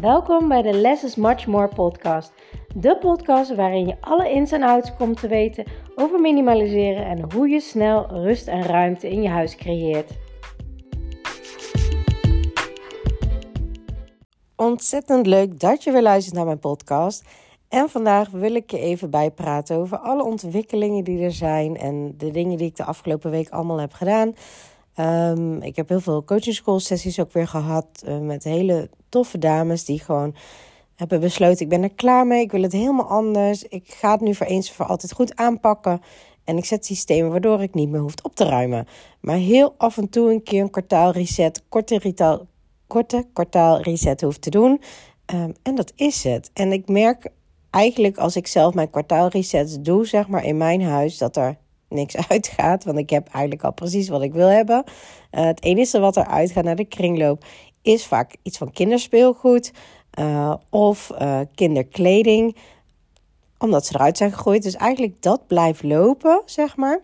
Welkom bij de Less is Much More podcast. De podcast waarin je alle ins en outs komt te weten over minimaliseren en hoe je snel rust en ruimte in je huis creëert. Ontzettend leuk dat je weer luistert naar mijn podcast. En vandaag wil ik je even bijpraten over alle ontwikkelingen die er zijn en de dingen die ik de afgelopen week allemaal heb gedaan. Um, ik heb heel veel coaching school sessies ook weer gehad uh, met hele toffe dames die gewoon hebben besloten: ik ben er klaar mee, ik wil het helemaal anders. Ik ga het nu voor eens voor altijd goed aanpakken. En ik zet systemen waardoor ik niet meer hoef op te ruimen. Maar heel af en toe een keer een kwartaal reset, korte, retaal, korte kwartaal reset hoeft te doen. Um, en dat is het. En ik merk eigenlijk als ik zelf mijn kwartaal resets doe, zeg maar in mijn huis, dat er niks uitgaat. Want ik heb eigenlijk al precies wat ik wil hebben. Uh, het enige wat er uitgaat naar de kringloop is vaak iets van kinderspeelgoed uh, of uh, kinderkleding. Omdat ze eruit zijn gegooid. Dus eigenlijk dat blijft lopen, zeg maar.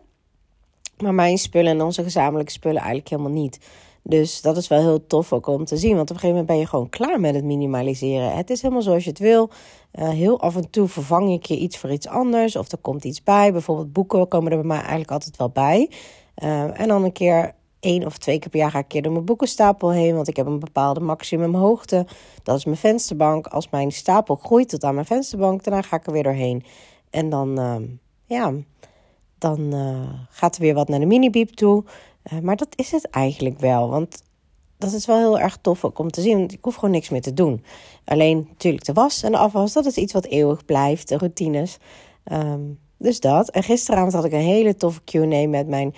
Maar mijn spullen en onze gezamenlijke spullen eigenlijk helemaal niet. Dus dat is wel heel tof ook om te zien. Want op een gegeven moment ben je gewoon klaar met het minimaliseren. Het is helemaal zoals je het wil. Uh, heel af en toe vervang ik je iets voor iets anders. Of er komt iets bij. Bijvoorbeeld boeken komen er bij mij eigenlijk altijd wel bij. Uh, en dan een keer één of twee keer per jaar ga ik keer door mijn boekenstapel heen. Want ik heb een bepaalde maximumhoogte. Dat is mijn vensterbank. Als mijn stapel groeit tot aan mijn vensterbank, daarna ga ik er weer doorheen. En dan, uh, ja, dan gaat er weer wat naar de mini-biep toe. Uh, maar dat is het eigenlijk wel. Want dat is wel heel erg tof om te zien. Want ik hoef gewoon niks meer te doen. Alleen natuurlijk de was en de afwas, dat is iets wat eeuwig blijft. De routines. Um, dus dat. En gisteravond had ik een hele toffe Q&A met mijn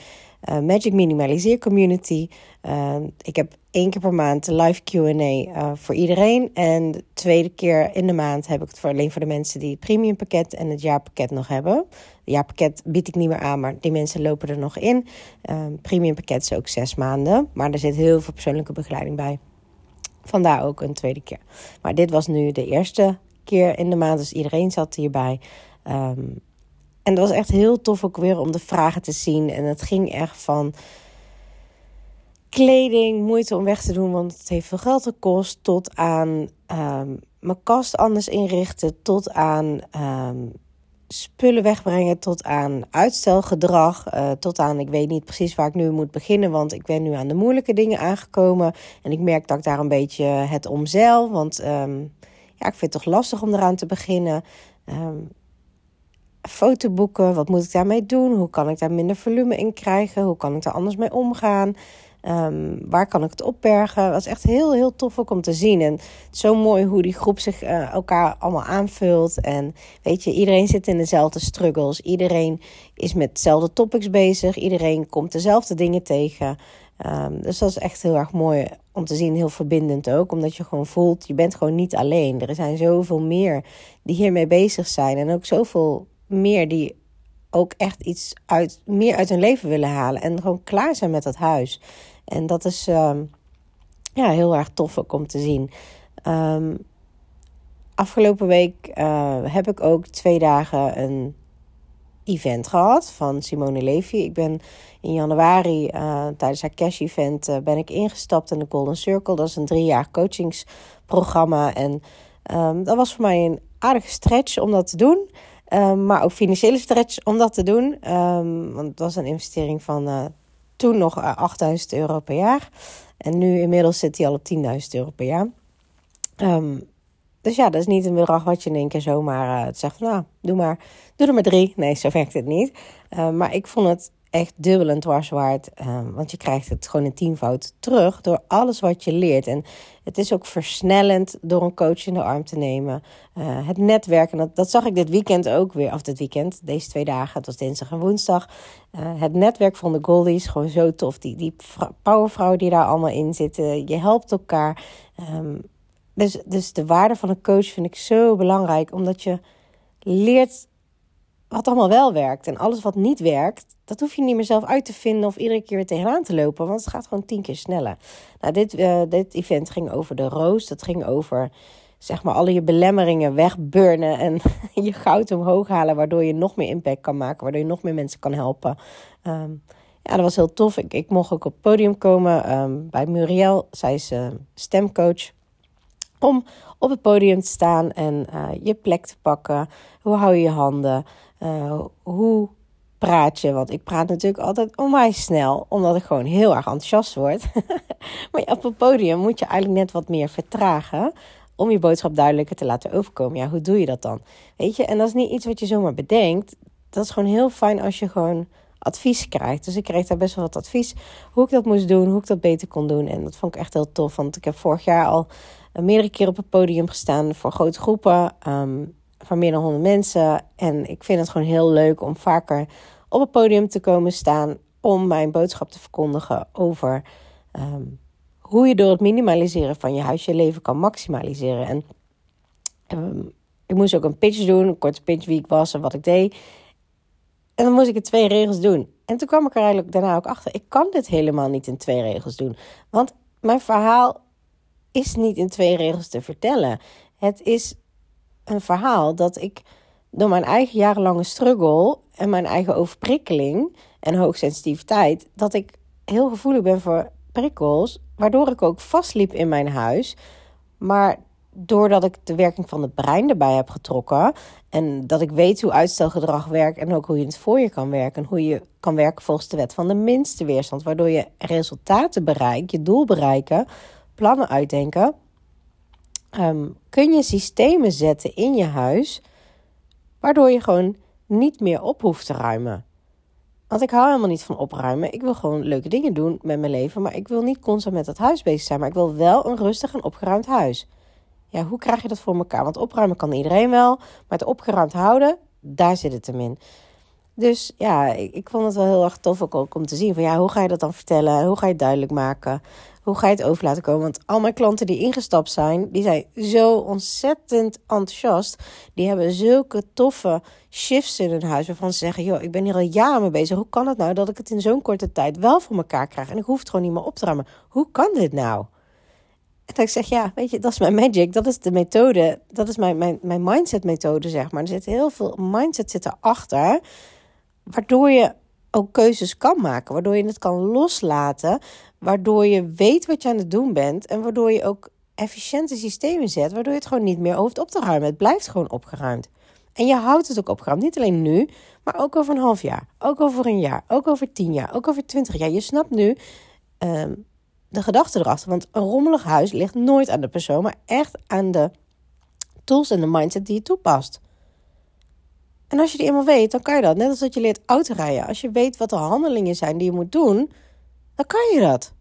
uh, Magic Minimaliseer community. Uh, ik heb één keer per maand live QA uh, voor iedereen. En de tweede keer in de maand heb ik het voor alleen voor de mensen die het premium pakket en het jaarpakket nog hebben. Het jaarpakket bied ik niet meer aan, maar die mensen lopen er nog in. Um, premium pakket is ook zes maanden, maar er zit heel veel persoonlijke begeleiding bij. Vandaar ook een tweede keer. Maar dit was nu de eerste keer in de maand, dus iedereen zat hierbij. Um, en dat was echt heel tof ook weer om de vragen te zien. En het ging echt van kleding, moeite om weg te doen, want het heeft veel geld gekost, tot aan um, mijn kast anders inrichten, tot aan um, spullen wegbrengen, tot aan uitstelgedrag, uh, tot aan ik weet niet precies waar ik nu moet beginnen, want ik ben nu aan de moeilijke dingen aangekomen en ik merk dat ik daar een beetje het omzeil, want um, ja, ik vind het toch lastig om eraan te beginnen. Fotoboeken, wat moet ik daarmee doen? Hoe kan ik daar minder volume in krijgen? Hoe kan ik daar anders mee omgaan? Um, waar kan ik het opbergen? Dat was echt heel, heel tof om te zien. En zo mooi hoe die groep zich uh, elkaar allemaal aanvult. En weet je, iedereen zit in dezelfde struggles. Iedereen is met dezelfde topics bezig. Iedereen komt dezelfde dingen tegen. Um, dus dat is echt heel erg mooi om te zien. Heel verbindend ook. Omdat je gewoon voelt, je bent gewoon niet alleen. Er zijn zoveel meer die hiermee bezig zijn. En ook zoveel meer die ook echt iets uit, meer uit hun leven willen halen. En gewoon klaar zijn met dat huis. En dat is uh, ja, heel erg tof ook om te zien. Um, afgelopen week uh, heb ik ook twee dagen een event gehad van Simone Levy. Ik ben in januari uh, tijdens haar cash event uh, ben ik ingestapt in de Golden Circle. Dat is een drie jaar coachingsprogramma. En um, dat was voor mij een aardige stretch om dat te doen. Maar ook financiële stretch om dat te doen. Want het was een investering van toen nog 8000 eh, euro per jaar. En nu inmiddels zit hij al op 10.000 euro per jaar. Um, dus ja, dat is niet een bedrag wat je in één keer zomaar uh, zegt van nou, doe maar, doe er maar drie. Nee, zo werkt het niet. Uh, maar ik vond het echt dubbel en waard. Um, want je krijgt het gewoon een tienvoud terug door alles wat je leert. En het is ook versnellend door een coach in de arm te nemen. Uh, het netwerken, dat, dat zag ik dit weekend ook weer. Of dit weekend, deze twee dagen, het was dinsdag en woensdag. Uh, het netwerk van de Goldies, gewoon zo tof. Die, die powervrouwen die daar allemaal in zitten. Je helpt elkaar. Um, dus, dus de waarde van een coach vind ik zo belangrijk. Omdat je leert wat allemaal wel werkt. En alles wat niet werkt, dat hoef je niet meer zelf uit te vinden of iedere keer weer tegenaan te lopen. Want het gaat gewoon tien keer sneller. Nou, dit, uh, dit event ging over de roos. Dat ging over zeg maar alle je belemmeringen wegburnen en je goud omhoog halen, waardoor je nog meer impact kan maken, waardoor je nog meer mensen kan helpen. Um, ja, dat was heel tof. Ik, ik mocht ook op het podium komen um, bij Muriel. Zij is uh, stemcoach. Om op het podium te staan en je plek te pakken. Hoe hou je je handen? Hoe praat je? Want ik praat natuurlijk altijd onwijs snel, omdat ik gewoon heel erg enthousiast word. maar op het podium moet je eigenlijk net wat meer vertragen om je boodschap duidelijker te laten overkomen. Ja, hoe doe je dat dan? Weet je, en dat is niet iets wat je zomaar bedenkt. Dat is gewoon heel fijn als je gewoon advies krijgt. Dus ik kreeg daar best wel wat advies hoe ik dat moest doen, hoe ik dat beter kon doen. En dat vond ik echt heel tof, want ik heb vorig jaar al meerdere keer op het podium gestaan voor grote groepen um, van meer dan 100 mensen. En ik vind het gewoon heel leuk om vaker op het podium te komen staan om mijn boodschap te verkondigen over ehm, hoe je door het minimaliseren van je huis je leven kan maximaliseren. En ehm, ik moest ook een pitch doen, een korte pitch wie ik was en wat ik deed. En dan moest ik het twee regels doen. En toen kwam ik er eigenlijk daarna ook achter, ik kan dit helemaal niet in twee regels doen. Want mijn verhaal is niet in twee regels te vertellen. Het is een verhaal dat ik door mijn eigen jarenlange struggle en mijn eigen overprikkeling en hoogsensitiviteit, dat ik heel gevoelig ben voor prikkels, waardoor ik ook vastliep in mijn huis. Maar doordat ik de werking van het brein erbij heb getrokken en dat ik weet hoe uitstelgedrag werkt en ook hoe je het voor je kan werken en hoe je kan werken volgens de wet van de minste weerstand, waardoor je resultaten bereikt, je doel bereiken, plannen uitdenken, ehm, kun je systemen zetten in je huis waardoor je gewoon niet meer op hoeft te ruimen. Want ik hou helemaal niet van opruimen. Ik wil gewoon leuke dingen doen met mijn leven. Maar ik wil niet constant met het huis bezig zijn. Maar ik wil wel een rustig en opgeruimd huis. Ja, hoe krijg je dat voor elkaar? Want opruimen kan iedereen wel. Maar het opgeruimd houden, daar zit het hem in. Dus ja, ik, ik vond het wel heel erg tof ook om te zien van ja, hoe ga je dat dan vertellen? Hoe ga je het duidelijk maken? Hoe ga je het over laten komen? Want al mijn klanten die ingestapt zijn, die zijn zo ontzettend enthousiast. Die hebben zulke toffe shifts in hun huis waarvan ze zeggen: joh, ik ben hier al jaren mee bezig. Hoe kan het nou dat ik het in zo'n korte tijd wel voor elkaar krijg en ik hoef het gewoon niet meer op te ruimen? Hoe kan dit nou? En dat ik zeg, ja, weet je, dat is mijn magic, dat is de methode, dat is mijn, mijn, mijn mindset methode, zeg maar. Er zit heel veel mindset zit erachter, waardoor je ook keuzes kan maken, waardoor je het kan loslaten, waardoor je weet wat je aan het doen bent en waardoor je ook efficiënte systemen zet, waardoor je het gewoon niet meer hoeft op te ruimen. Het blijft gewoon opgeruimd. En je houdt het ook opgeruimd, niet alleen nu, maar ook over een half jaar, ook over een jaar, ook over tien jaar, ook over twintig jaar. Je snapt nu ehm, de gedachte erachter, want een rommelig huis ligt nooit aan de persoon, maar echt aan de tools en de mindset die je toepast. En als je die eenmaal weet, dan kan je dat. Net als dat je leert autorijden. Als je weet wat de handelingen zijn die je moet doen, dan kan je dat.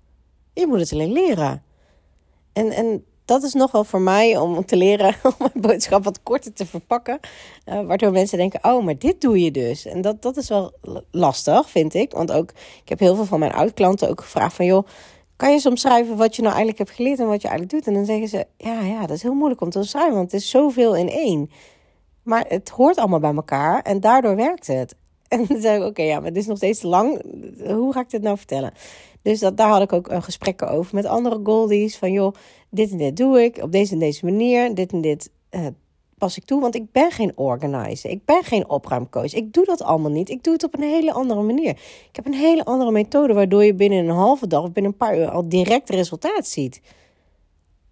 Je moet het alleen leren. En, en dat is nog wel voor mij om te leren om mijn boodschap wat korter te verpakken. Uh, waardoor mensen denken, oh, maar dit doe je dus. En dat, dat is wel lastig, vind ik. Want ook, ik heb heel veel van mijn oud-klanten ook gevraagd van... joh, kan je soms schrijven wat je nou eigenlijk hebt geleerd en wat je eigenlijk doet? En dan zeggen ze, ja, ja, dat is heel moeilijk om te schrijven, want het is zoveel in één. Maar het hoort allemaal bij elkaar en daardoor werkt het. En dan zei ik, oké, ja, maar het is nog steeds lang. Hoe ga ik dit nou vertellen? Dus dat, daar had ik ook een gesprekken over met andere goldies. Van joh, dit en dit doe ik op deze en deze manier. Dit en dit uh, pas ik toe. Want ik ben geen organizer. Ik ben geen opruimcoach. Ik doe dat allemaal niet. Ik doe het op een hele andere manier. Ik heb een hele andere methode waardoor je binnen een halve dag of binnen een paar uur al direct resultaat ziet.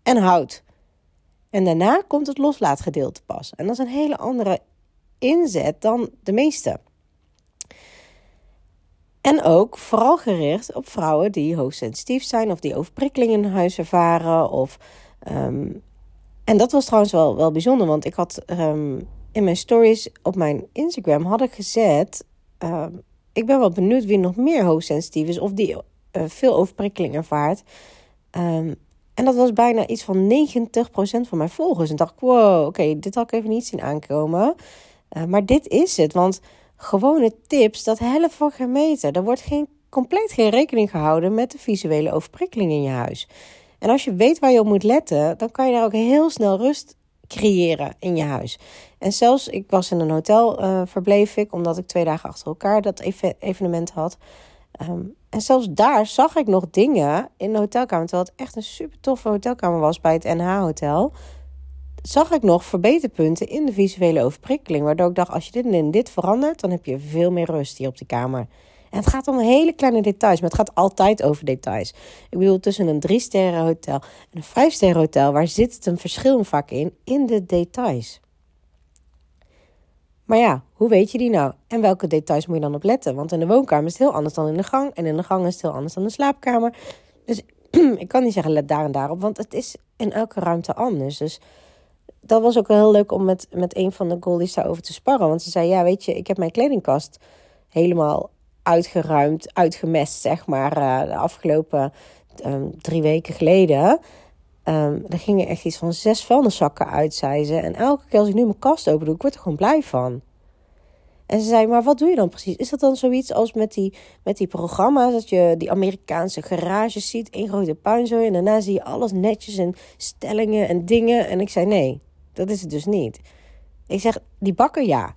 En houdt. En daarna komt het loslaatgedeelte pas. En dat is een hele andere inzet dan de meeste. En ook vooral gericht op vrouwen die hoogsensitief zijn of die overprikkeling in huis ervaren. Of, ehm, en dat was trouwens wel, wel bijzonder, want ik had ehm, in mijn stories op mijn Instagram had ik gezet. Ehm, ik ben wel benieuwd wie nog meer hoogsensitief is of die uh, veel overprikkeling ervaart. En dat was bijna iets van 90% van mijn volgers. En dacht wow, oké, dit had ik even niet zien aankomen. Uh, maar dit is het, want gewone tips, dat helft voor gemeten. Er wordt geen, compleet geen rekening gehouden met de visuele overprikkeling in je huis. En als je weet waar je op moet letten, dan kan je daar ook heel snel rust creëren in je huis. En zelfs, ik was in een hotel, uh, verbleef ik, omdat ik twee dagen achter elkaar dat evenement had. Ehm, en zelfs daar zag ik nog dingen in de hotelkamer. Terwijl het echt een super toffe hotelkamer was bij het NH-hotel. Zag ik nog verbeterpunten in de visuele overprikkeling. Waardoor ik dacht, als je dit en dit verandert, dan heb je veel meer rust hier op die kamer. En het gaat om hele kleine details, maar het gaat altijd over details. Ik bedoel, tussen een drie sterren hotel en een vijf sterren hotel, waar zit het een verschil vaak in? In de details. Maar ja, hoe weet je die nou? En welke details moet je dan op letten? Want in de woonkamer is het heel anders dan in de gang. En in de gang is het heel anders dan in de slaapkamer. Dus ik kan niet zeggen let daar en daarop, want het is in elke ruimte anders. Dus dat was ook heel leuk om met, met een van de goldies daarover te sparren. Want ze zei, ja, weet je, ik heb mijn kledingkast helemaal uitgeruimd, uitgemest, zeg maar, uh, de afgelopen um, drie weken geleden. Um, er gingen echt iets van zes vuilniszakken uit, zei ze. En elke keer als ik nu mijn kast open doe, ik word er gewoon blij van. En ze zei, maar wat doe je dan precies? Is dat dan zoiets als met die, met die programma's, dat je die Amerikaanse garages ziet, één grote puinzooi, en daarna zie je alles netjes en stellingen en dingen. En ik zei, nee, dat is het dus niet. Ik zeg, die bakken ja.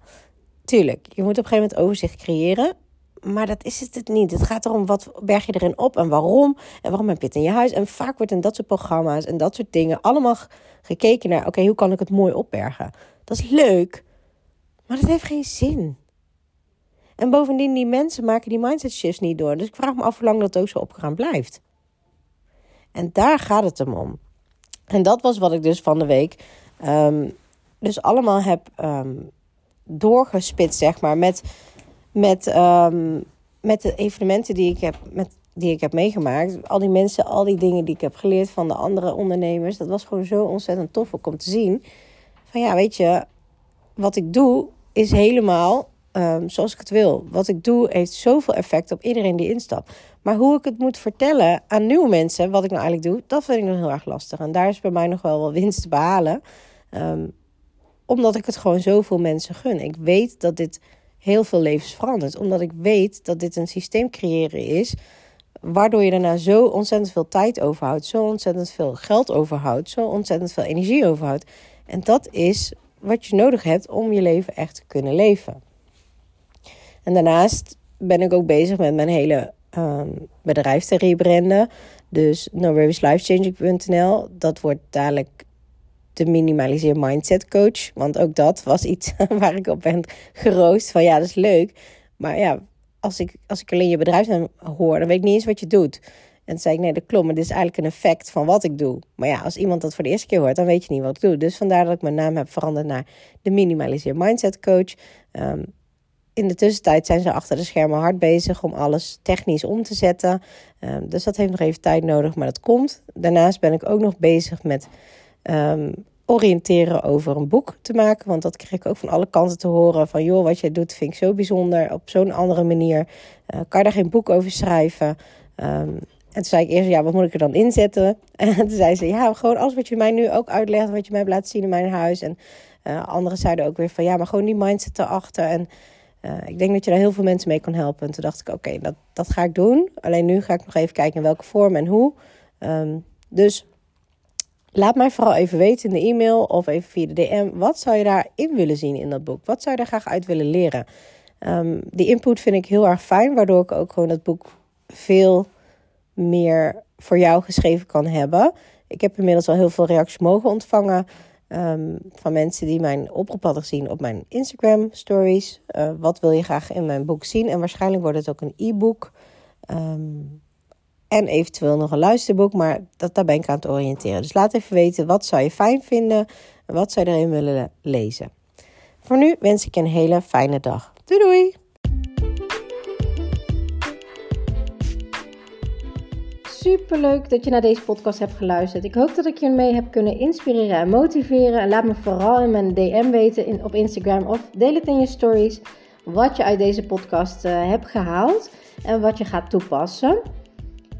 Tuurlijk, je moet op een gegeven moment overzicht creëren. Maar dat is het niet. Het gaat erom wat berg je erin op en waarom. En waarom heb je het in je huis. En vaak wordt in dat soort programma's en dat soort dingen allemaal gekeken naar: oké, hoe kan ik het mooi opbergen? Dat is leuk, maar dat heeft geen zin. En bovendien, die mensen maken die mindset shifts niet door. Dus ik vraag me af hoe lang dat ook zo opgegaan blijft. En daar gaat het om. En dat was wat ik dus van de week um, dus allemaal heb um, doorgespitst, zeg maar, met, met, um, met de evenementen die ik, heb, met, die ik heb meegemaakt. Al die mensen, al die dingen die ik heb geleerd van de andere ondernemers. Dat was gewoon zo ontzettend tof om te zien. Van ja, weet je, wat ik doe is helemaal zoals ik het wil. Wat ik doe heeft zoveel effect op iedereen die instapt. Maar hoe ik het moet vertellen aan nieuwe mensen, wat ik nou eigenlijk doe, dat vind ik nog heel erg lastig. En daar is bij mij nog wel wat winst te behalen. Um, omdat ik het gewoon zoveel mensen gun. Ik weet dat dit heel veel levens verandert. Omdat ik weet dat dit een systeem creëren is. Waardoor je daarna zo ontzettend veel tijd overhoudt. Zo ontzettend veel geld overhoudt. Zo ontzettend veel energie overhoudt. En dat is wat je nodig hebt om je leven echt te kunnen leven. En daarnaast ben ik ook bezig met mijn hele um, bedrijf te rebranden. Dus noworrieslifechanging.nl. Dat wordt dadelijk de minimaliseer mindset coach. Want ook dat was iets waar ik op ben geroost. Van ja, dat is leuk. Maar ja, als ik, als ik alleen je bedrijfsnaam hoor, dan weet ik niet eens wat je doet. En toen zei ik, nee, dat klopt, maar dit is eigenlijk een effect van wat ik doe. Maar ja, als iemand dat voor de eerste keer hoort, dan weet je niet wat ik doe. Dus vandaar dat ik mijn naam heb veranderd naar de Minimaliseer Mindset Coach. Um, in de tussentijd zijn ze achter de schermen hard bezig om alles technisch om te zetten. Um, dus dat heeft nog even tijd nodig, maar dat komt. Daarnaast ben ik ook nog bezig met um, oriënteren over een boek te maken. Want dat kreeg ik ook van alle kanten te horen. Van joh, wat jij doet vind ik zo bijzonder. Op zo'n andere manier. Uh, kan je daar geen boek over schrijven? Um, en toen zei ik eerst, ja, wat moet ik er dan inzetten? En toen zei ze, ja, gewoon alles wat je mij nu ook uitlegt, wat je mij hebt laten zien in mijn huis. En uh, anderen zeiden ook weer van, ja, maar gewoon die mindset erachter. En uh, ik denk dat je daar heel veel mensen mee kan helpen. En toen dacht ik, oké, dat, dat ga ik doen. Alleen nu ga ik nog even kijken in welke vorm en hoe. Um, dus laat mij vooral even weten in de e-mail of even via de DM. Wat zou je daarin willen zien in dat boek? Wat zou je daar graag uit willen leren? Um, die input vind ik heel erg fijn, waardoor ik ook gewoon dat boek veel meer voor jou geschreven kan hebben. Ik heb inmiddels al heel veel reacties mogen ontvangen. Um, van mensen die mijn oproep hadden gezien op mijn Instagram stories. Uh, wat wil je graag in mijn boek zien? En waarschijnlijk wordt het ook een e-book. Um, en eventueel nog een luisterboek, maar dat, daar ben ik aan het oriënteren. Dus laat even weten, wat zou je fijn vinden? En wat zou je erin willen lezen? Voor nu wens ik je een hele fijne dag. Doei doei! Super leuk dat je naar deze podcast hebt geluisterd. Ik hoop dat ik je mee heb kunnen inspireren en motiveren. En laat me vooral in mijn DM weten in, op Instagram of deel het in je stories wat je uit deze podcast uh, hebt gehaald en wat je gaat toepassen.